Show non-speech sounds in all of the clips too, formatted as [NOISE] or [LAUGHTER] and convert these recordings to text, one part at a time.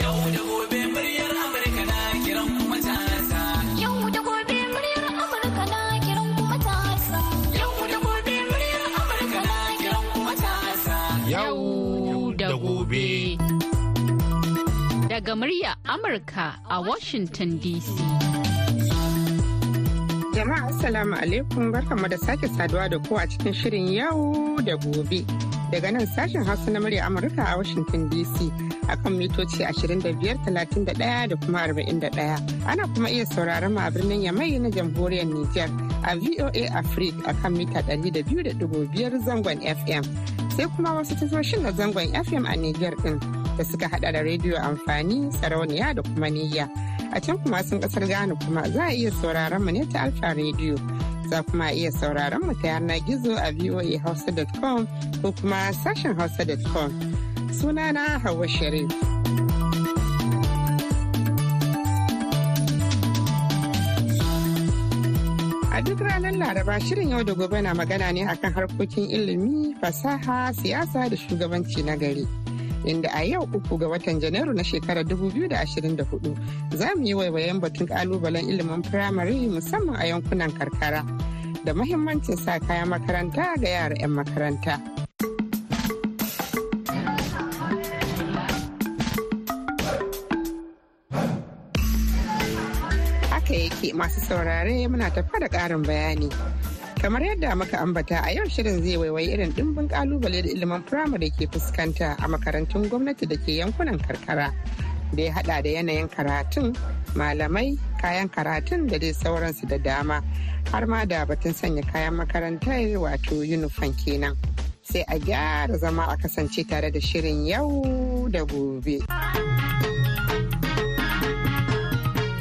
Yau da gobe muryar Amurka na kiran kuma tasa. Yau da gobe muryar Amurka na kiran kuma tasa. Yau da gobe muryar Amurka na kiran kuma tasa. Yau da gobe. Daga murya Amurka a Washington DC. Jama'a Assalamu alaikum barkanmu da sake saduwa da ku a cikin shirin yau da gobe. Daga nan sashen Hausa na murya Amurka a Washington DC akan mitoci 25,31 da kuma 41. Ana kuma iya sauraron a birnin Yamai na jamhuriyar Nijar a VOA Africa akan mita 200.5 zangon FM. Sai kuma wasu tasoshin na zangon FM a Nijar din da suka hada da rediyo amfani, sarauniya da kuma niyya. a can kuma sun ƙasar Ghana kuma za a iya sauraron mu ne ta Alfa Radio. Za kuma iya sauraron mu ta yanar gizo a voahausa.com ko kuma sashen hausa.com. Sunana Hauwa Sharif. A duk ranar Laraba shirin yau da gobe na magana ne akan harkokin ilimi, fasaha, siyasa da shugabanci na gari. inda a yau uku ga watan janairu na shekarar 2024 za mu yi waiwayen batun kalubalen ilimin firamare musamman a yankunan karkara da mahimmancin sa kayan makaranta ga yara 'yan makaranta. Haka yake masu saurare muna tafa da ƙarin bayani. kamar yadda muka ambata a yau shirin zai waiwayi irin dimbin ƙalubale da ilimin firamare ke fuskanta a makarantun gwamnati da ke yankunan karkara da ya hada da yanayin karatun malamai kayan karatun da dai sauransu da dama har ma da batun sanya kayan makaranta wato yunifan kenan sai a gyara zama a kasance tare da shirin yau da gobe.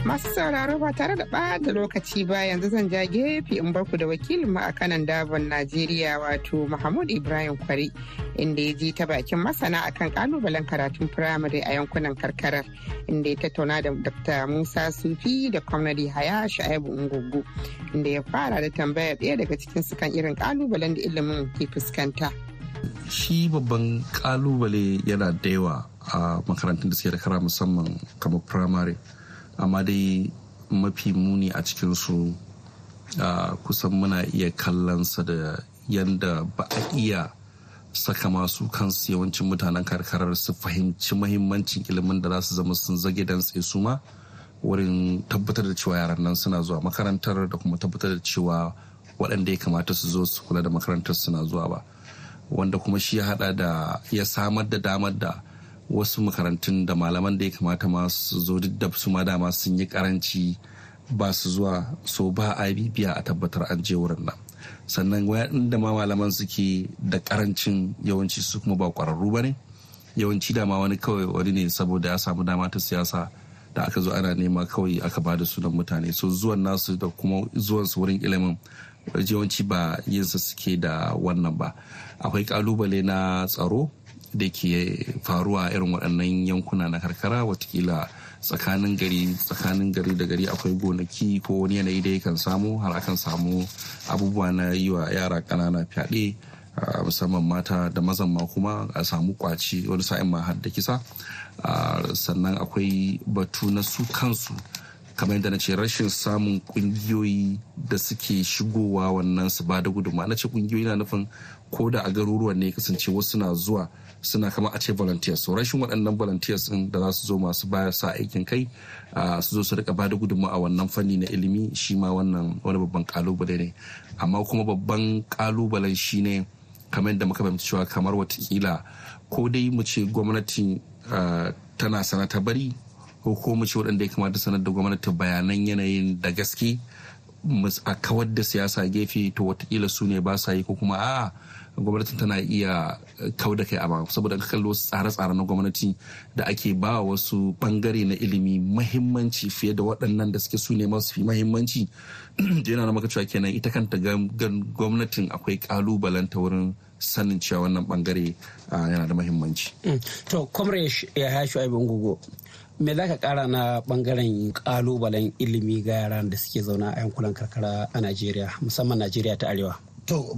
Masu sauraro ba tare da ɓata lokaci ba yanzu zan ja gefe in barku da wakilin mu a kanan dabon Najeriya wato Mahmud Ibrahim Kwari inda ya ji ta bakin masana akan kalubalen karatun firamare a yankunan karkarar inda ya tattauna da Dr. Musa Sufi da Kwamnati Haya Shu'aibu Ungugu inda ya fara da tambayar ɗaya daga cikin su kan irin kalubalen da ilimin ke fuskanta. Shi babban ƙalubale yana da yawa a makarantun da suke da kara musamman kamar firamare. Amma dai mafi muni a cikinsu kusan muna iya kallonsa da yadda ba a iya saka masu kansu yawancin mutanen karkarar su fahimci mahimmancin ilimin da za su zama sun zage dan su ma wurin tabbatar da cewa yaran nan suna zuwa makarantar da kuma tabbatar da cewa waɗanda ya kamata su zo su kula da makarantar suna zuwa ba. Wanda kuma shi ya hada da ya samar da damar da wasu makarantun da malaman da ya kamata masu zo duk da su ma dama sun yi karanci ba su zuwa so ba a bibiya a tabbatar an je wurin nan. Sannan da ma malaman suke da ƙarancin yawanci su kuma ba kwararru ba ne. Yawanci dama wani kawai wani ne saboda ya samu dama ta siyasa da aka zo ana nema kawai aka ba da sunan mutane. So zuwan nasu da kuma zuwan su wurin ilimin yawanci ba yinsa suke da wannan ba. Akwai ƙalubale na tsaro da ke faruwa irin waɗannan yankuna na karkara wataƙila tsakanin gari tsakanin gari da gari akwai gonaki ko wani yanayi da yakan samu har akan samu abubuwa na yi wa yara ƙanana fyaɗe musamman mata da mazan ma kuma a samu kwaci wani sa'in ma har da kisa. Sannan akwai batu na su kansu kamar yadda na ce rashin samun kungiyoyi da suke shigowa wannan su ba da gudunma na ce kungiyoyi na nufin ko da a garuruwan ne kasance wasu na zuwa suna kama a ce volunteers. So rashin waɗannan volunteers din da za su zo masu baya sa aikin kai su zo su riƙa ba da gudunmu a wannan fanni na ilimi shi ma wannan wani babban ƙalubale ne. Amma kuma babban kalubalen shi ne kamar yadda muka fahimci cewa kamar wataƙila ko dai mu ce gwamnati tana sana ta bari ko ko mu ce waɗanda ya kamata sanar da gwamnati bayanan yanayin da gaske a kawar da siyasa gefe to wataƙila su ne ba sa yi ko kuma a'a gwamnatin tana iya kau da kai a saboda ka kallo tsare-tsare na gwamnati da ake ba wasu ɓangare na ilimi mahimmanci fiye da waɗannan da suke su ne masu fi mahimmanci [CLEARS THROAT] yana na maka cewa kenan ita kanta gwamnatin akwai kalubalen ta wurin sanin cewa wannan ɓangare yana da mahimmanci. to comrade ya aibin gugu me za ka kara na ɓangaren kalubalen ilimi ga yaran da suke zauna a yankunan karkara a najeriya musamman najeriya ta arewa? To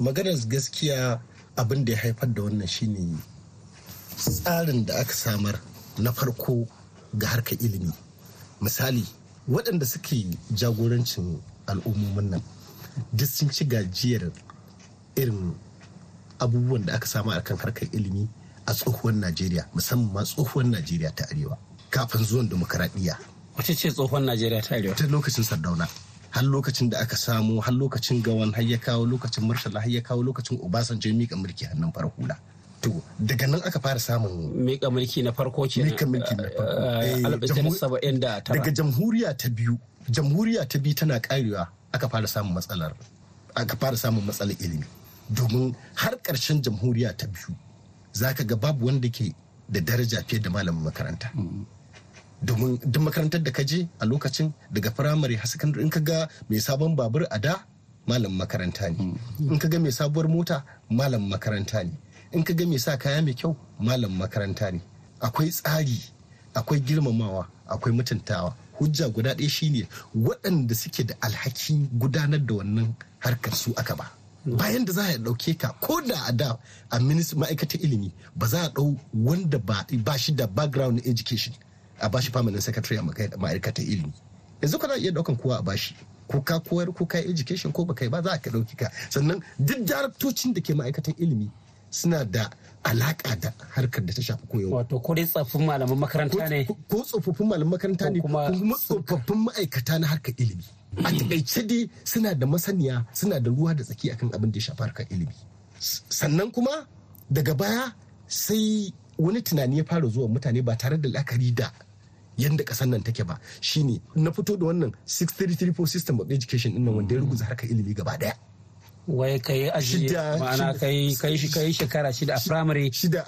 maganar gaskiya abin da ya haifar da wannan shine tsarin da aka samar na farko ga harkar ilimi. Misali waɗanda suke jagorancin al'ummomin nan duk sun ci gajiyar irin abubuwan da aka samu a kan harkar ilimi a tsohuwar najeriya musamman ma tsohuwar najeriya ta arewa kafin zuwan demokaradiyya wace ce tsohon najeriya ta arewa? Ta lokacin sardauna har lokacin da aka samu har lokacin gawan har ya kawo lokacin murtala har ya kawo lokacin obasanjo ya mika mulki hannun farar hula. To daga nan aka fara samun mika mulki na farko ke Mika mulki na farko. Eh, da tara. daga jamhuriya ta biyu jamhuriya ta biyu tana karewa aka fara samun matsalar aka fara samun matsalar ilimi. Domin har ƙarshen jamhuriya ta biyu za ka ga babu wanda ke da daraja fiye da malamin makaranta. Domin duk makarantar da ka je a lokacin daga firamare har sakandare in ka ga mai sabon babur a da malamin makaranta ne. In ka ga mai sabuwar mota malamin makaranta ne. In ka ga mai sa kaya mai kyau malamin makaranta ne. Akwai tsari akwai girmamawa akwai mutuntawa. Hujja guda ɗaya shine waɗanda suke da alhakin gudanar da wannan harkar su aka ba. Bayan da za a ɗauke ka ko da a da a ma'aikatar ilimi ba za a ɗau wanda ba shi da background education a bashi permanent secretary a ma'aikatar ilimi. Yanzu kana iya ɗaukan kowa a bashi ko ka koyar ko ka education ko ba kai ba za ka ɗauki ka. Sannan duk daraktocin da ke ma'aikatar ilimi suna da alaka da harkar da ta shafi koyarwa wato ko dai tsaffin malaman makaranta ne? ko tsofaffin malaman makaranta ne Ko kuma tsofaffin ma'aikata na harkar ilimi. A taƙaice dai suna da masaniya suna da ruwa da tsaki akan abin da ya shafi harkar ilimi. Sannan kuma daga baya sai wani tunani ya fara zuwa mutane ba tare da la'akari da yadda ƙasar nan take ba. Shine na fito da wannan 6334 system of education ɗin nan wanda ya ruguza harkar ilimi gaba ɗaya wai kai aji Shida- ma'ana kai kai shi kai shekara shida a primary. shida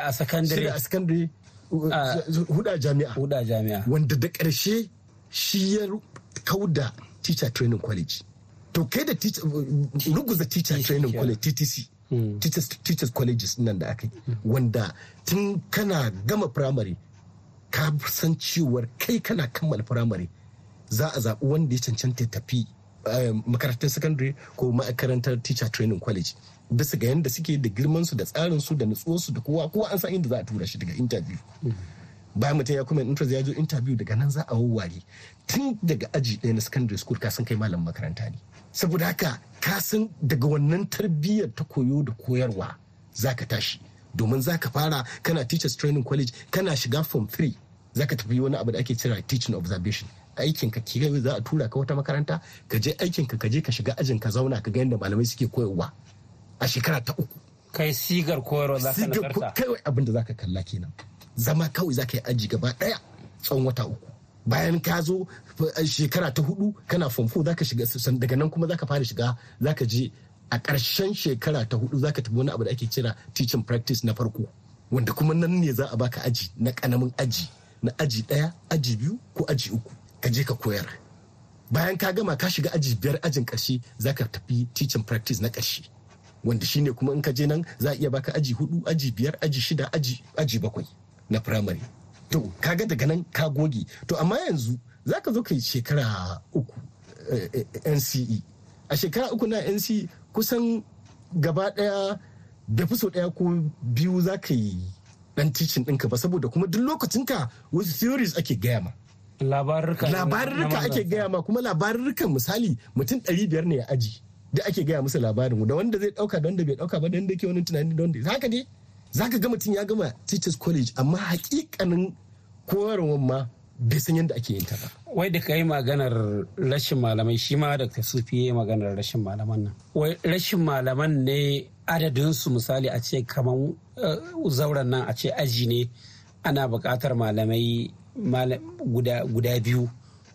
a secondary. shida a secondary Ah. huɗu a jami'a. Huda jami'a. Wanda da ƙarshe shi ya kauda teacher training college. To kai da teacher- ruguza teacher training college ttc teachers, teachers colleges nan da aka yi. Wanda tun kana gama primary ka san cewar kai kana kammala primary za a zaɓi wanda ya cancanta tafi eh, makarantar secondary ko makarantar teacher training college. Bisa ga yadda suke da girman su da tsarin su da nutsuwar su da kowa kowa an san inda za a tura shi daga interview. Bayan mutum ya kuma interest ya zo interview daga nan za a wawware. Tun daga aji ɗaya na secondary school ka san kai malam makaranta ne. Saboda haka ka san daga wannan tarbiyyar ta koyo da koyarwa za ka tashi. Domin za ka fara kana teachers training college kana shiga form 3 za ka tafi wani abu da ake cira teaching observation. Aikin ka ke za a tura ka wata makaranta ka je aikin ka je ka shiga ajin ka zauna ka ga yadda malamai suke koyarwa. A shekara ta uku. Kai sigar koyarwa za ka nagarta. kawai abin da zaka kalla kenan. Zama kawai zaka yi aji gaba ɗaya tsawon wata uku. Bayan ka zo eh, shekara ta huɗu kana form 4 zaka shiga daga nan kuma zaka fara shiga zaka je a ƙarshen shekara ta huɗu zaka tafi wani abu da ake kira teaching practice na farko wanda kuma nan ne za a baka aji na ƙanamin aji na aji ɗaya aji biyu ko aji uku. Ka je ka koyar. Bayan ka gama ka shiga aji biyar ajin ƙarshe zaka tafi teaching practice na ƙarshe wanda shine kuma in ka je nan za a iya baka aji huɗu aji biyar aji shida aji aji bakwai. Na primary to kaga daga nan ka goge. To amma yanzu za ka zo ka yi shekara uku eh, eh, nce a shekara uku na nce kusan gaba ɗaya da fi so ɗaya ko biyu za ka yi dan teaching ɗinka ba saboda kuma duk lokacinka wasu theories ake gaya ma. Labarurka ake gaya ma kuma labarurrukan misali mutum ɗari biyar ne ya aji da ake gaya musu labarin da wanda zai ɗauka da wanda bai ɗauka ba da wanda yake wani tunani da wanda haka ne zaka ga mutum ya gama teachers college amma hakikanin koyarwar ma bai san yadda ake yin ta ba. Wai da ka yi maganar rashin malamai shi ma da sufi ya yi maganar rashin malaman nan. Wai rashin malaman ne adadinsu misali a ce kamar zauren nan a ce aji ne ana buƙatar malamai mala- guda, guda biyu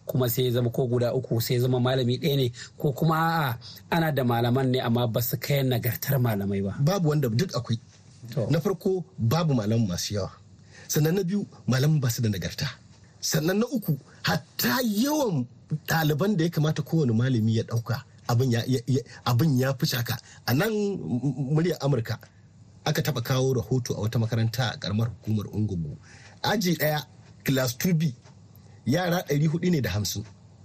kuma sai ya zama ko guda uku sai ya zama malami ɗaya ne ko kuma a'a ana da malaman ne amma ba su kai nagartar malamai ba. Babu wanda duk akwai. Na farko babu malaman masu yawa. Sannan na biyu malaman ba su da nagarta. Sannan na uku hatta yawan ɗaliban da ya kamata kowane malami ya ɗauka abin ya, fi shaka. A nan muryar amurka aka taɓa kawo rahoto a wata makaranta a ƙaramar hukumar ungugu aji ɗaya class 2b yara 400 ne da hamsin.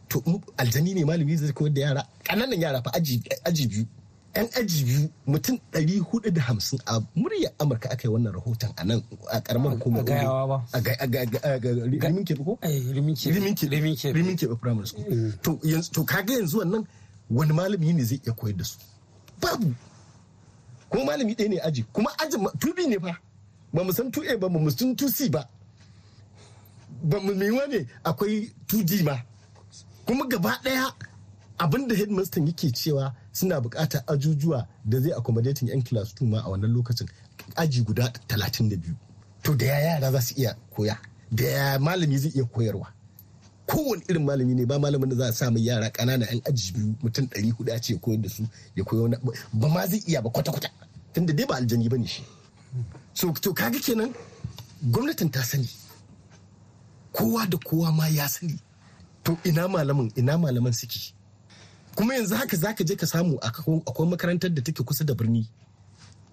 To aljani ne malami zai koyar da yara? Ƙananan yara fa aji biyu. Yan aji biyu mutum 450 a muryar amurka aka yi wannan rahoton a nan a karamar hukumar A rimin kebe ko? Eh, rimin ke rimin kebe. Primary school. To yanzu to kaga yanzu wannan wani malami ne zai iya koyar da su? Babu. Kuma malami ɗaya ne aji. Kuma ma- 2B ne fa. Ba mu san 2A ba mu san 2C ba. Ba mu mewa ne akwai 2D ma. Kuma gaba ɗaya abin da headmaster yake cewa suna buƙatar ajujuwa da zai accommodating yan class 2 ma a wannan lokacin aji guda 32 to da ya yara za su iya koya? Da ya malami zai iya koyarwa? Kowane irin malami ne ba malamin da za a samu yara ƙanana yan aji biyu mutum 400 a ce koyar da su ya koya wani ba ma zai iya ba kwata-kwata tunda dai ba aljani ba ne shi. So to kaga kenan gwamnatin ta sani. Kowa da kowa ma ya sani. To ina malamin ina malaman suke? Kuma yanzu haka zaka je ka samu akwai makarantar da take kusa da birni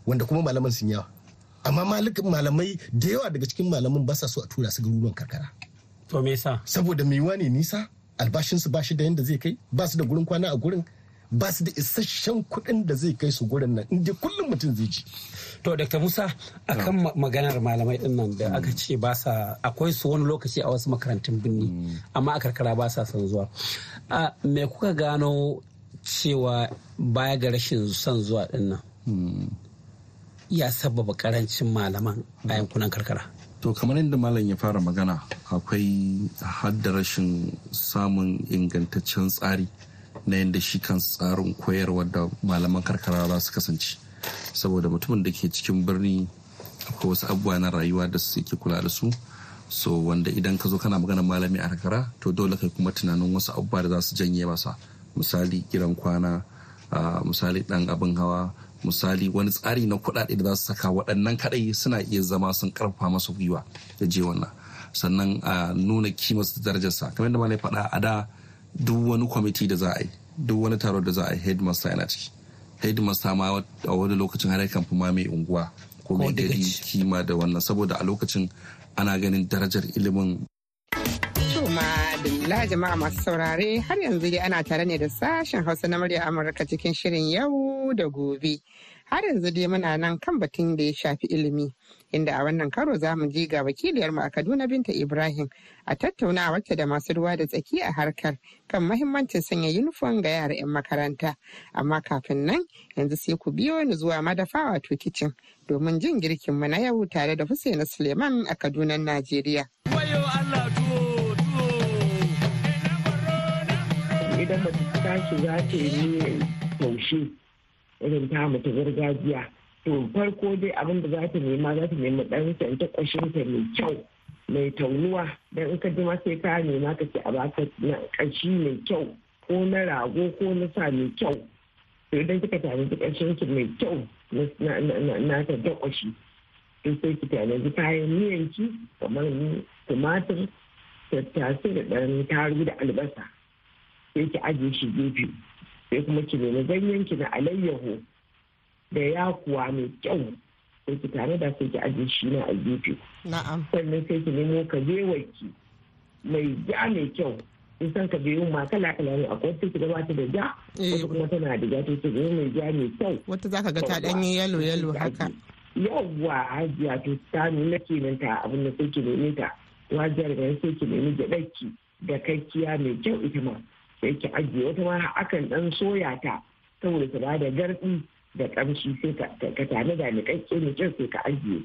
wanda kuma malaman sun yawa. Amma malamai da yawa daga cikin malaman ba sa so a tura su garuruwan karkara. To me yasa? Saboda mai ne nisa? Albashinsu ba shi da yadda zai kai? Ba su da gurin kwana a gurin? Ba su da isasshen kuɗin da zai kai su gurin nan inda kullum mutum zai ji to dr musa akan ma- maganar malamai ɗin nan da aka ce ba sa akwai su wani lokaci a wasu makarantun birni amma a karkara ba sa son zuwa. A me kuka gano cewa baya ga rashin son zuwa ɗin nan? Ya sababa ƙarancin malaman a yankunan karkara? To kamar yadda malam ya fara magana akwai hadda rashin samun ingantaccen tsari. Na yadda shi kan tsarin koyarwa da malaman karkara za su kasance. Saboda mutumin da ke cikin birni akwai wasu abubuwa na rayuwa da suke kula da su. So wanda idan ka zo kana magana malami a karkara to dole kai kuma tunanin wasu abubuwa da za su janye masa. Misali gidan kwana, misali dan abin hawa, misali wani tsari na kuɗaɗe da za su saka waɗannan kaɗai suna iya zama sun ƙarfafa masa gwiwa da je wannan sannan a nuna kimarsa da darajarsa kamar yadda malai faɗa a da duk wani kwamiti da za a yi duk wani taro da za a yi headmaster yana ciki. Headmaster ma a wani lokacin har kan fi ma mai unguwa ko mai gari kima da wannan. Saboda a lokacin ana ganin darajar ilimin. To madalla jama'a masu saurare har yanzu dai ana tare ne da sashen Hausa na murya Amurka cikin shirin yau da gobe. Har yanzu dai muna nan kan batun da ya shafi ilimi inda a wannan karo za mu ji ga wakiliyarmu a Kaduna Binta Ibrahim a tattaunawarta da masu ruwa da tsaki a harkar kan mahimmancin sanya yunifom ga yara 'yan makaranta. Amma kafin nan yanzu sai ku biyo ni zuwa madafa wato kicin domin jin girkinmu na yau tare da Hussaina Suleiman a Kaduna, Najeriya. idan mace ta tashi za ta yi taushe irin ta mata gargajiya. To farko dai abin da za ta nema za ta nema ɗan ta ƙashinta mai kyau mai taunuwa. Don in ka jima sai ka nema ka ce a baka na ƙashi mai kyau ko na rago ko na sa mai kyau. To idan kika tanadi ƙashin ki mai kyau na- ta daƙwashi to sai ki tanadi kayan miyanki kamar tumatir tattasai da ɗan taru da albasa. Sai ki ajiye shi gefe. Sai kuma ki nemi ganyen ki na alayyaho da yakuwa mai kyau. Sai ki tare da sai ki ajiye shi na a gefe. Na'am. sannan sai ki nemo kabewarki mai ja mai kyau. In san kabewa ma kala kala ne. Akwai wata ki gabata da ja Eh. wata kuma tana da ja. To ki mai ja mai kyau. Wata zaka ga ta ɗanyi yalo yalo haka. yawwa hajiya to ta nuna kenan ta abin da sai ki neme ta. Wajiyar da sai ki nemi gyaɗarki da kakkiya mai kyau ita ma. Sai ki ajiye wata ma akan dan soya ta saboda ta ba da garɗi da ƙamshi sai ka tare da niƙaƙƙe mai kyau sai ka ajiye.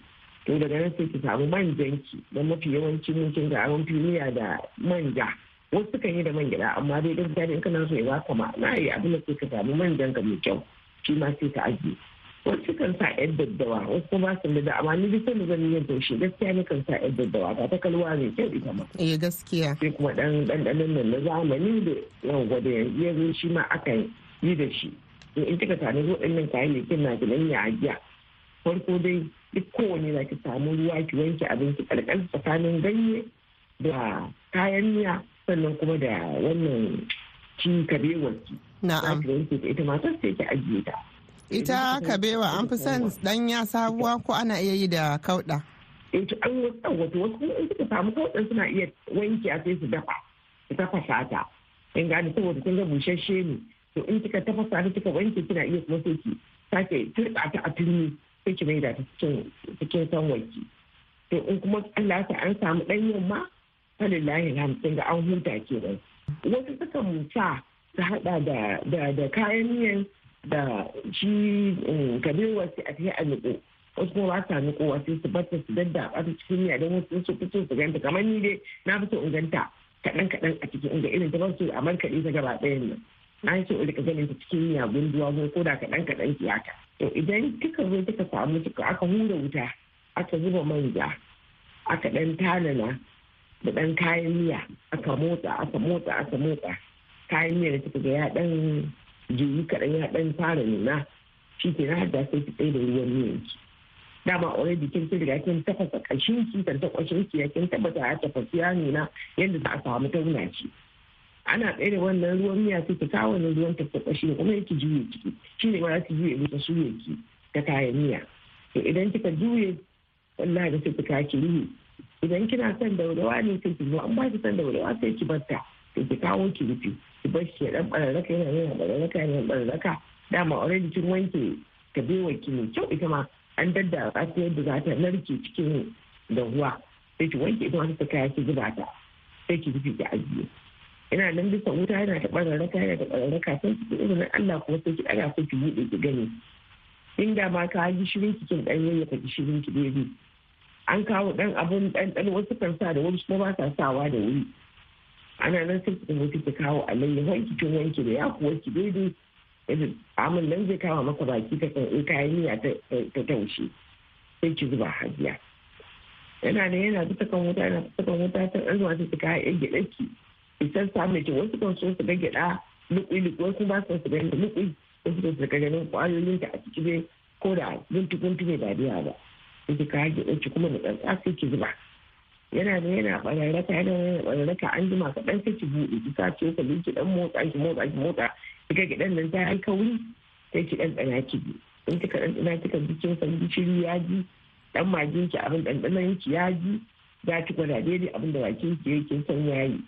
To daga nan sai ki samu manjanki da mafi yawanci mun kin ga an fi miya da manja. Wasu sukan yi da man gyaɗa amma dai gaskiya in kana so ya baka na yi abin da sai ka samu manjan ka mai kyau shi ma sai ka ajiye. Wasu kan sa yan daddawa wasu kuma su da amma ni duk sanda zan yi yin taushe gaskiya ni kan sa yan daddawa ta ta kalwa mai kyau ita ma Eh gaskiya. sai kuma dan ɗanɗanon nan na zamani da yawan gwada yanzu ya zo shi ma akan yi da shi in kika tani waɗannan kayayyakin na da nan ya ajiya farko dai duk kowane za ki samu ruwa ki wanke abinci ƙarƙar tsakanin ganye da kayan miya sannan kuma da wannan ci kabewarki za Na'am. ki wanke ta ita ma sai ki ajiye ta Ita kabewa an fi son ɗanya sabuwa ko ana iya yi da kauɗa. in ci an wasu wato wasu in suka samu kawai suna iya wanke a sai su dafa su tafasa ta. In gani saboda kun ga busasshe ne. To in kika tafasa ta kika wanke kina iya kuma sai ki sake turɓa ta a turmi sai ki maida ta cikin sanwanki to in kuma Allah ta an samu ɗanyen ma falillahi alhamdulillah ga an huta kenan. Wasu sukan sa su hada da da kayan miyan da shi kabewa sai a ta a niko wasu kuma ba sa niko wasu su bata su dadda a cikin miya don wasu su fito su ganta. Kamar ni dai na fi so in ganta kaɗan kaɗan a cikin inda irin ta ba su a markaɗe ta gaba ɗayan nan. Na so in riƙa ganin ta cikin miya gunduwa ko da kaɗan kaɗan ki haka. To idan kika zo kika samu kika aka hura wuta aka zuba manja aka ɗan tanana da ɗan kayan miya aka motsa aka motsa aka motsa kayan miya da kika ga ya ɗan juyi kaɗan ya ɗan fara nuna shi ke na hada sai ki da ruwan miyan ki dama already kin kin riga kin tafasa kashin ki kan ta ki ya kin tabbata ya tafasa ya nuna yadda za a samu tauna ci ana tsaye da wannan ruwan miya sai ki kawo wannan ruwan tafasa shi kuma yake juye ciki. Shi ne ma za ki juye bisa suye ki ta kayan miya. To idan kika juye wallahi da sai ki ki rihi idan kina son daurawa ne sai ki zo an ba ki son daurawa sai ki batta sai ki kawo ki rufe ki bar shi ya dan bararraka yana yana bararraka yana bararraka dama already kin wanke ka bewa ki mai kyau ita ma an dadda ta yadda za ta narke cikin da ruwa sai ki wanke ita ma ta kaya ki zuba ta sai ki rufe ki ajiye. Ina nan bisa wuta yana ta bararraka yana ta bararraka sai ki izinin Allah kuma sai ki ɗaga sai ki buɗe ki gani. Inda ma ka gishirin ki kin ɗan yayyafa gishirin ki daidai an kawo ɗan abun ɗanɗano wasu kan sa da wani kuma ba sa sawa da wuri. Ana nan sai ki mutu ki kawo alayyahon ki kin wanki da ya kuwa ki daidai. Amin nan zai kama maka baki ta kan kayan miya ta taushe. Sai ki zuba hajiya. Yana da yana bisa kan wuta yana bisa kan wuta ta ɗan zuwa ta kayan yan gyaɗa ki. Isan samun ki wasu kan so su ga gyaɗa lukui lukui wasu ba su ga lukui wasu kan su ga ganin ƙwayoyin ta a ciki dai ko da guntu guntu ne ba. Biya ba sai ki kayan gyaɗa ki kuma da tsantsa sai ki zuba. Yana da yana bararraka yana bararraka an jima kaɗan sai ki buɗe ki sa ce ka ki dan motsa ki motsa ki motsa. Kika gidan nan ta yi kauri sai ki dan tsana ki in kika dan tsana kika bi kin san gishiri ya ji dan magin ki abin dandanan ki ya ji za ki gwada daidai abin da bakin ki yake son yayi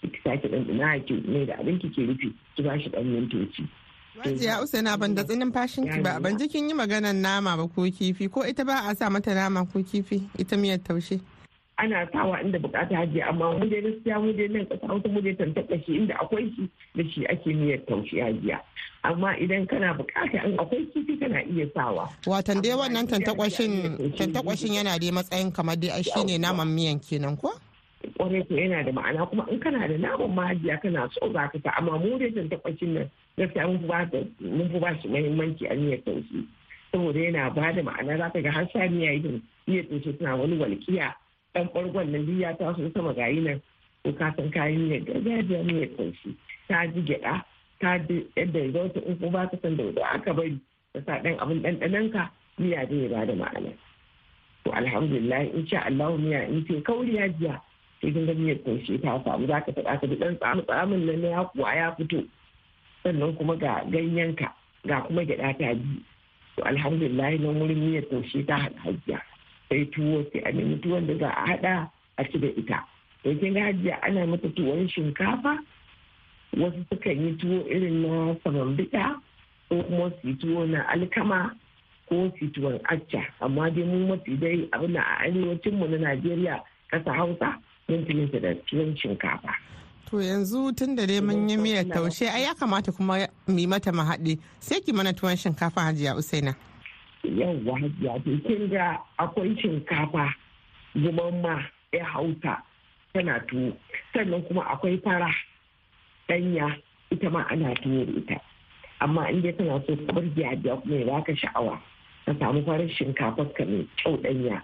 ki sake dan tsana ki ne da abin ki ke rufe ki ba shi dan mintoci. Wajiya Usaina ban da tsinin fashin ki ba ban ji kin yi maganar nama ba ko kifi ko ita ba a sa mata nama ko kifi ita miyar taushe. Ana sawa inda buƙata haji amma mu dai gaskiya mu dai nan kasa wata mu dai tantaɓa shi inda akwai shi da shi ake miyar taushe hajiya amma idan kana buƙata in akwai kifi kana iya sawa. Watan dai wannan tantakwashin tantakwashin yana dai matsayin kamar dai shi ne naman miyan kenan ko? ƙwarai ko yana da ma'ana kuma in kana da naman mahajiya kana so za ka ta amma mu dai tantakwashin nan gaskiya mun fi ba shi muhimmanci a miyar taushe. Saboda yana ba da ma'ana za ka ga har sa miya idan miyar taushe suna wani walƙiya dan ɓargon nan duk ya taso sama gayi nan ko ka san kayan miyar gargajiya miyar taushe ta ji gyaɗa ta ji yadda ya zauta in ko ba ka san da aka bari ka sa ɗan abin ɗanɗanon ka miya zai ya ba da ma'ana. To alhamdulillah in sha Allah miya in ce kauri ya jiya sai kin ga miyar taushe ta samu. Za ka taɓa ka ji ɗan tsamu tsamin nan ya kuwa ya fito. Sannan kuma ga ganyenka ga kuma gyaɗa ta ji. To alhamdulillah nan wurin miyar taushe ta haɗa sai tuwo sai a nemi tuwon da za a haɗa a ci da ita. To kin hajiya ana mata tuwon shinkafa wasu sukan yi tuwo irin na samambita ko kuma su tuwo na alkama ko su tuwon acca amma dai mu mafi dai abin a arewacin mu na najeriya kasa hausa mun fi da tuwon shinkafa. To yanzu tun da dai mun yi miyar taushe ai ya kamata kuma mu mata mahaɗi. Sai ki mana tuwon shinkafa hajiya usaina. Yawwa hajiya to kin ga akwai shinkafa ma ya hausa tana tuwo. Sannan kuma akwai fara ɗanya ita ma ana tuwo da ita. Amma in dai tana so ka bar kuma ya baka sha'awa ka samu farar shinkafa ka mai kyau ɗanya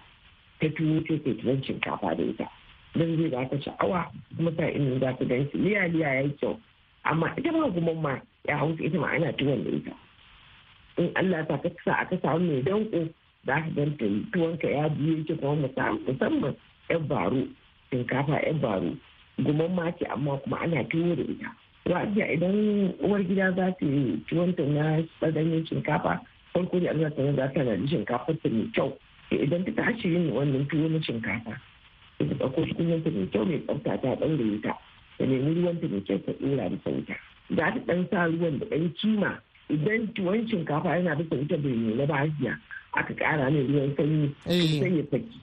ta tuwo sai kai tuwon shinkafa da ita. Don zai baka sha'awa kuma sa in za ka gan liya liya ya kyau. Amma ita ma ma ya hausa ita ma ana tuwon da ita. In Allah ta sa aka samu mai danko za ka ganta tuwonka ya biye ki kuma musamman yan baro shinkafa yan baro guman ma ce amma kuma ana tuwo da ita. Wajiya idan uwar gida za ta yi tuwonta na tsadanyen shinkafa farko da Allah ta za ta da shinkafa ta mai kyau. Idan ta tashi yin wannan tuwo na shinkafa ta ɗauko tukunyanta mai kyau mai tsafta ta ɗaure ta da nemi ruwanta mai kyau ta ɗora da sauta. Za ta ɗan sa ruwan da ɗan kima idan tuwon shinkafa ya na bisa wuta bai nuna ba hajiya aka ƙara mai ruwan sanyi Eh. sai ya saki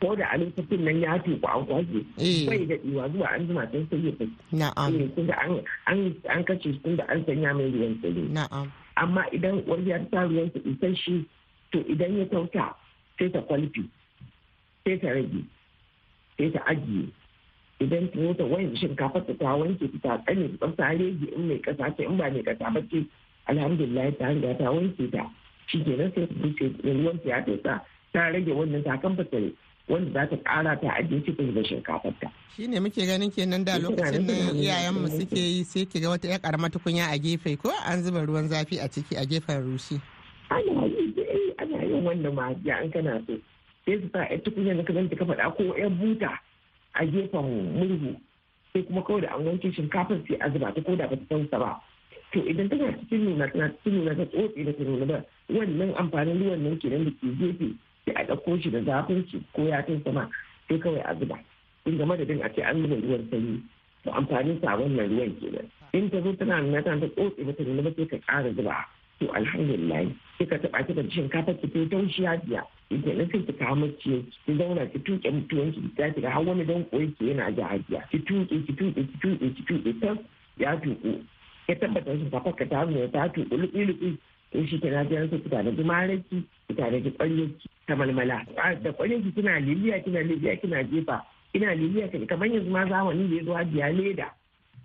ko da a lokacin nan ya tuku an kwashe Eh. bai daɗewa zuwa an jima sai sai ya saki na'am, Eh, tunda an shi tunda an sanya mai ruwan sanyi na'am. amma idan wani ya sa ruwan ta isasshe to idan ya tauta sai ta kwalfi sai ta rage sai ta ajiye idan ta ta wanke shinkafa ta ta wanke ta tsane ta tsafta rege in mai kasa ce in ba mai kasa ba ce alhamdulillah ta riga ta wanke ta. Shi kenan sai ta buce ruwan ta ya tauta ta rage wannan ta kan wanda za ta kara ta ajiye ta da shinkafar ta. Shi ne muke ganin kenan da lokacin da nufin- iyayenmu suke yi sai ki ga wata 'yar karamar tukunya a gefe ko an zuba ruwan zafi a ciki a gefen rushi. ana yi eh ana yin wannan ma ya an kana so. Sai su sa ya tukunya na kazan ka faɗa ko yan buta a gefen murhu. Sai kuma kawai da an wanke shinkafar sai a zuba ta ko da ba ta tausa ba. To idan tana cikin nuna tana cikin nuna ta tsotse da ta nuna ba wannan amfanin ruwan nan kenan da ke gefe sai a ɗauko shi da zafin shi ko ya kai sama sai kawai a zuba. In game da din a ce an zuba ruwan sanyi to amfanin sa wannan ruwan kenan. In ta zo tana nuna tana ta tsotse ba ta nuna ba sai ka ƙara zuba. To alhamdulillah sai ka taɓa kika shinkafa ki ta taushi biya ita na sai ki kawo mace ki zauna ki tuƙe mutuwan ki ta ki har wani dan koyi ki yana ji hajiya ki tuƙe ki tuƙe ki tuƙe ki tuƙe tas ya tuƙu. Ya tabbata shinkafa ka ta nuna ta tuƙu luƙi-luƙi to shi ke najiyar su fita da jimaraki fita da ƙwaryarki ta malmala. Da ƙwaryarki kina liliya kina liliya kina jefa. Kina liliya kamar yanzu ma zamanin da ya zo hajiya leda.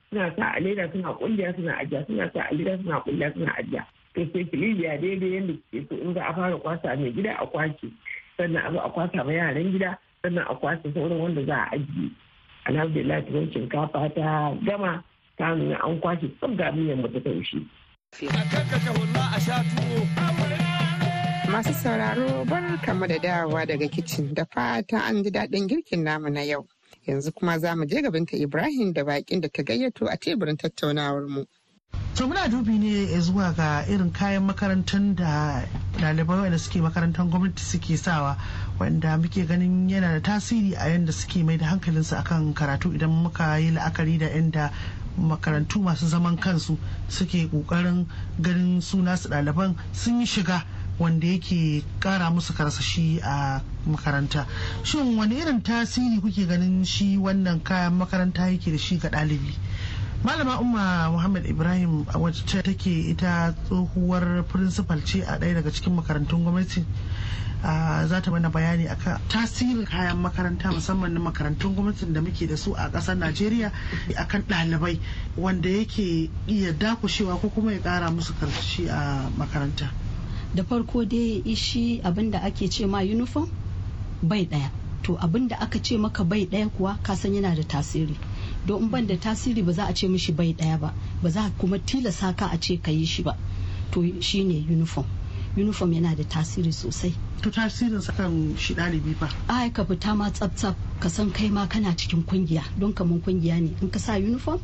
Suna sa a leda suna kulliya suna ajiya. Suna sa a leda suna kulliya suna ajiya. To sai kilibiya daidai yadda ke so. In za a fara kwasa mai gida a ƙwace sannan a zo a kwasa ma yaran gida sannan a kwasa sauran wanda za a ajiye. Alhamdulillah tuwon shinkafa ta gama. Ta an kwashe tsab ga miyan mata taushe. Masu sauraro bar kama da dawowa daga kicin da fatan an ji daɗin girkin namu na yau. Yanzu kuma za mu je gabinta Ibrahim da baƙin da ta gayyato a teburin tattaunawar mu. to muna dubi ne zuwa ga irin kayan makarantar da ɗalibai wanda suke makarantar gwamnati suke sawa wanda muke ganin yana da tasiri a yadda suke mai da hankalinsu akan karatu idan muka yi la'akari da yadda makarantu masu zaman kansu suke ƙoƙarin ganin suna su ɗaliban sun yi shiga wanda yake kara musu karsashi a makaranta. Shin wani irin tasiri kuke ganin shi wannan kayan makaranta yake da shi ga ɗalibi? Malama umma muhammad ibrahim wacce take ita tsohuwar principal ce a ɗaya daga cikin makarantun gwamnati za ta mana bayani akan tasirin kayan makaranta musamman na makarantun gwamnatin da muke da su a ƙasar najeriya akan ɗalibai wanda yake iya dakushewa ko kuma ya ƙara musu karsashi a makaranta. Da farko dai shi abin da ake ce ma uniform bai ɗaya. To abin da aka ce maka bai ɗaya kuwa kasan yana da tasiri. Don ban da tasiri ba za a ce mishi bai ɗaya ba ba za kuma tilasa ka a ce ka yi shi ba. To shine uniform. Uniform yana da tasiri sosai. To tasirin kan shi ɗalibi fa? Ai ka fita ma tsaf tsaf ka san kai ma kana cikin ƙungiya don kaman ƙungiya ne. In ka sa uniform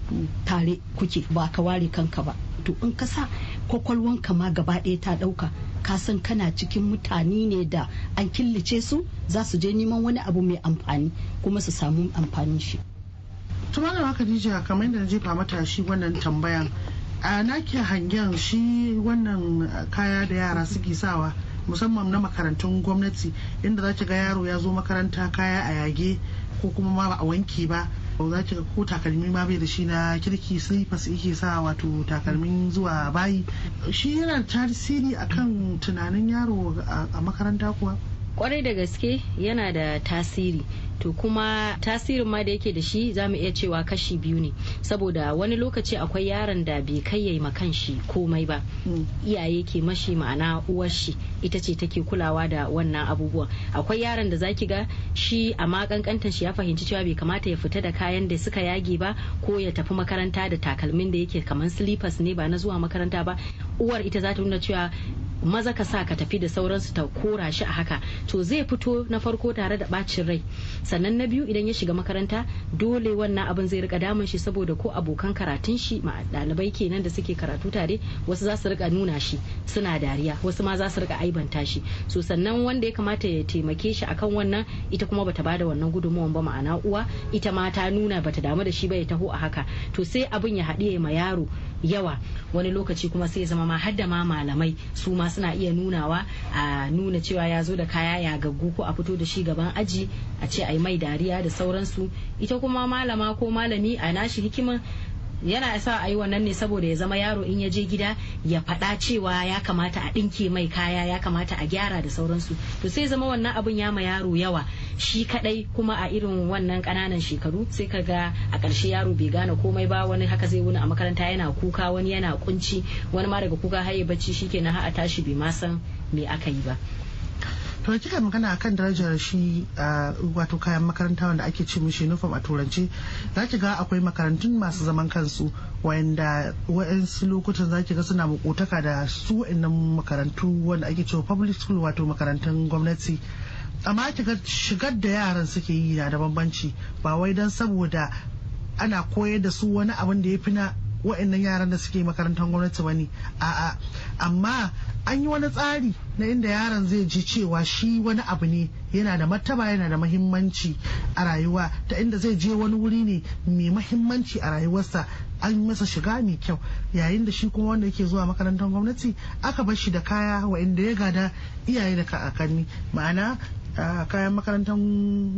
tare kuke ba ka ware kanka ba. To in ka sa kwakwalwanka ma gaba ɗaya ta ɗauka ka san kana cikin mutane ne da an killace su za su je neman wani abu mai amfani kuma su samu amfanin shi. Tumanin haka Khadija kamar yadda na jefa mata shi wannan tambayan a nake hangen shi wannan kaya da yara suke sawa musamman na makarantun gwamnati inda za ki ga yaro ya zo makaranta kaya a yage ko kuma ma ba a wanke ba za ki ga ko takalmi ma bai da shi na kirki slippers yake sa wato takalmin zuwa bayi. Shi yana tasiri akan tunanin yaro a makaranta kuwa? Kwarai da gaske yana da tasiri. To kuma tasirin ma da yake da shi za mu iya cewa kashi biyu ne. Saboda wani lokaci akwai yaron da bai kai yayi makan shi komai ba. Iyaye ke mashi ma'ana uwar shi ita ce take kulawa da wannan abubuwan. Akwai yaron da zaki ga shi amma kankantar shi ya fahimci cewa bai kamata ya fita da kayan da suka yage ba ko ya tafi makaranta da takalmin da yake kamar slippers ne ba na zuwa makaranta ba. Uwar ita za ta nuna cewa maza ka sa ka tafi da sauransu ta kora shi a haka. To zai fito na farko tare da bacin rai. Sannan na biyu idan ya shiga makaranta dole wannan abin zai riƙa damun shi saboda ko abokan karatun shi ma ɗalibai kenan da suke karatu tare wasu za su riƙa nuna shi suna dariya wasu ma za su riƙa aibanta shi. So sannan wanda ya kamata ya taimake shi akan wannan ita kuma bata ba da wannan gudunmawan ba ma'ana uwa ita ma ta nuna bata damu da shi ba ya taho a haka. To sai abin ya haɗe ma yaro. Yawa. Wani lokaci kuma sai zama ma hadda ma malamai su ma suna iya nunawa a nuna cewa ya zo da kaya ya gaggu ko a fito da shi gaban aji a ce a yi mai dariya da sauransu. Ita kuma malama ko malami a nashi hikiman yana sa a yi wannan ne saboda ya zama yaro in ya je gida ya faɗa cewa ya kamata a ɗinke mai kaya ya kamata a gyara da sauransu. To sai zama wannan abin ya ma yaro yawa. Shi kadai kuma a irin wannan ƙananan shekaru sai ka ga a ƙarshe yaro bai gane komai ba. Wani haka zai wuni a makaranta yana kuka wani yana kunci wani ma daga kuka har ya bacci shikenan har a tashi bai ma san me aka yi ba. To kika magana akan darajar shi wato kayan makaranta wanda ake ce mishi uniform a turanci za ki ga akwai makarantun masu zaman kansu wanda wa'yansu lokutan za ki ga suna makotaka da su wa'annan makarantu wanda ake cewa public school wato makarantun gwamnati. Amma ki ga shigar da yaran suke yi na da bambanci ba wai don saboda ana koyar da su wani abin da ya fi na wa'annan yaran da suke makarantar gwamnati ba ne a'a. Amma an yi wani tsari na inda yaron zai ji cewa shi wani abu ne yana da martaba yana da mahimmanci a rayuwa. Ta inda zai je wani wuri ne mai mahimmanci a rayuwarsa an masa shiga mai kyau. Yayin da shi kuma wanda yake zuwa makarantar gwamnati aka bar shi da kaya wa'inda ya gada iyaye da kakanni. Ma'ana kayan makarantar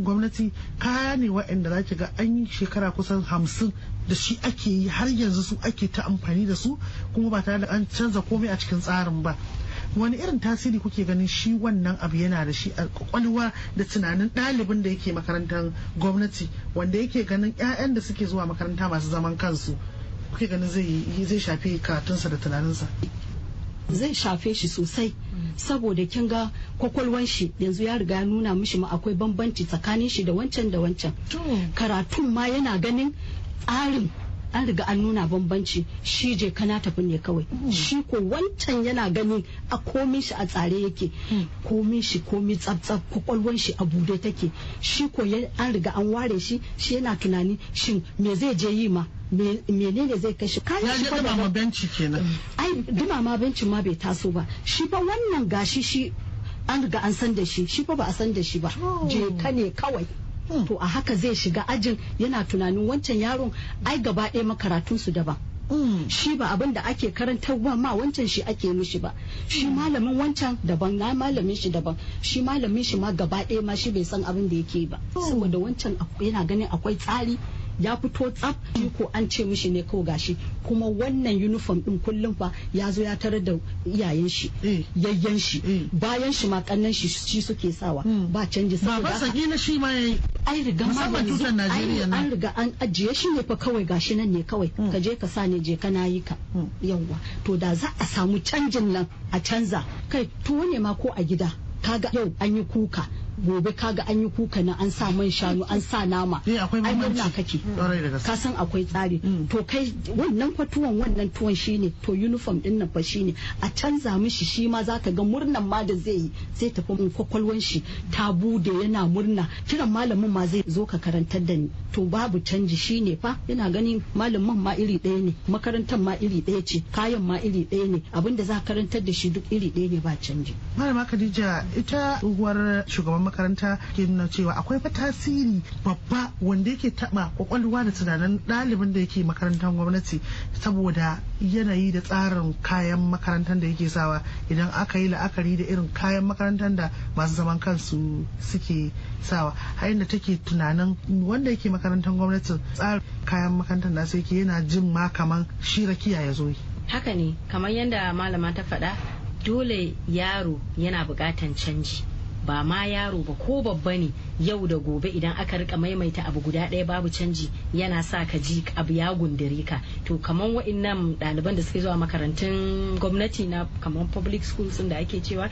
gwamnati kaya ne waɗanda za ki ga an yi shekara kusan hamsin da shi ake yi har yanzu su ake ta amfani da su kuma ba tare da an canza komai a cikin tsarin ba. Wani irin tasiri kuke ganin shi wannan abu yana da shi a ƙwaƙwalwa da tunanin ɗalibin da yake makarantar gwamnati wanda yake ganin 'ya'yan da suke zuwa makaranta masu zaman kansu kuke ganin zai shafi karatunsa da tunaninsa? Zai shafe shi sosai saboda kin ga kwakwalwan shi yanzu ya riga nuna mishi ma akwai bambanci tsakanin shi da wancan da wancan. Karatun ma yana ganin tsarin an riga an nuna bambanci shi je kana tafi ne kawai. Shi ko wancan yana ganin a komin shi a tsare yake. Komin shi komi tsabtsab kwakwalwan shi a buɗe take. Shi ko an riga an ware shi shi yana tunani shin me zai je yi ma? Menene zai kashe kayan shi fa da benci kenan. Ai dumama bencin ma bai taso ba. Shi fa wannan gashi shi an riga an san da shi. Shi fa ba a san da shi ba. Je ka ne kawai. To a haka zai shiga ajin yana tunanin wancan yaron ai gaba ɗaya makaratun su daban shi ba abin da ake karantarwa ma wancan shi ake mishi ba. Shi malamin wancan daban na malamin shi daban. Shi malamin shi ma gaba ɗaya ma shi bai san abin da yake ba. Saboda wancan yana ganin akwai tsari ya fito tsaf shi ko an ce mishi ne kawai gashi. Kuma wannan uniform din kullum fa ya zo ya tarar da iyayen shi yayyen shi. Bayan shi ma kannan shi shi suke sawa. Ba canji saboda ba saki na shi ma yayi. Ai riga ma musamman tutar Najeriya an riga an ajiye shi ne fa kawai gashi nan ne kawai. Ka je ka sa ne je ka na yi ka. Yawwa to da za a samu canjin nan a canza. Kai tuwo ne ma ko a gida? Kaga yau an yi kuka. Gobe kaga an yi kuka na an sa man shanu an sa nama. Ai murna kake. Ka san akwai tsari. To kai wannan fa tuwon wannan tuwon shine to uniform ɗin nan fa shine. A canza mishi shi ma zaka ga murnan ma da zai yi zai tafi mun kwakwalwan shi ta buɗe yana murna. Kiran malamin ma zai zo ka karantar da ni. To babu canji shine fa. Yana ganin malamin ma iri ɗaya ne makarantar ma iri ɗaya ce kayan ma iri ɗaya ne. Abinda za ka karantar da shi duk iri ɗaya ne ba canji. Malama Khadija ita uwar shugaban makaranta ke nuna cewa akwai fa tasiri babba wanda yake taba ƙwaƙwalwa da tunanin ɗalibin da yake makarantar gwamnati saboda yanayi da tsarin kayan makarantar da yake sawa. Idan aka yi la'akari da irin kayan makarantar da masu zaman kansu suke sawa. Har da take tunanin wanda yake makarantar gwamnati tsarin kayan makarantar da yake yana jin ma kaman shi rakiya ya zo haka ne kamar yadda malama ta faɗa dole yaro yana buƙatan canji. Ba ma yaro ba ko babba ne yau da gobe idan aka riƙa maimaita abu guda ɗaya babu canji yana sa ka ji abu ya gundare ka to kamar wa'innan ɗaliban da suke zuwa makarantun gwamnati na kamar public schools da ake cewa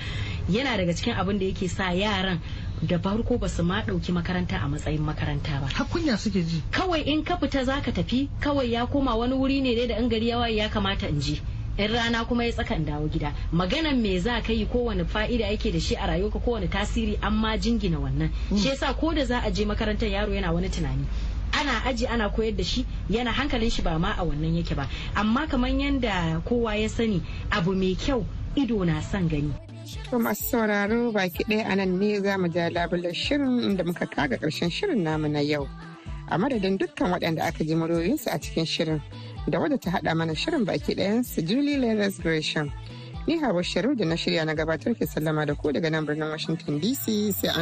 yana daga cikin abin da yake sa yaran da farko ba su ma ɗauki makaranta a matsayin makaranta ba. Hakunya suke ji. Kawai in ka fita za ka tafi kawai ya koma wani wuri ne dai da in gari yawa ya kamata in je. In rana kuma ya tsakan dawo gida. Maganan me za ka yi kowane fa'ida yake da shi a rayuwarka kowane tasiri amma jingina wannan. Shi yasa ko da za a je makarantar yaro yana wani tunani. Ana aji ana koyar da shi yana hankalin shi ba ma a wannan yake ba. Amma kamar yadda kowa ya sani abu mai kyau ido na son gani. To masu sauraro baki ɗaya a nan ne za mu ja labular shirin inda muka kaga ƙarshen shirin namu na yau. A madadin dukkan waɗanda aka ji muryoyinsu a cikin shirin da wadda ta haɗa mana shirin baki ɗayansu Julie Leathers Gresham. Ni Hawa Sharu da na shirya na gabatar ke sallama da ku daga nan birnin Washington DC sai an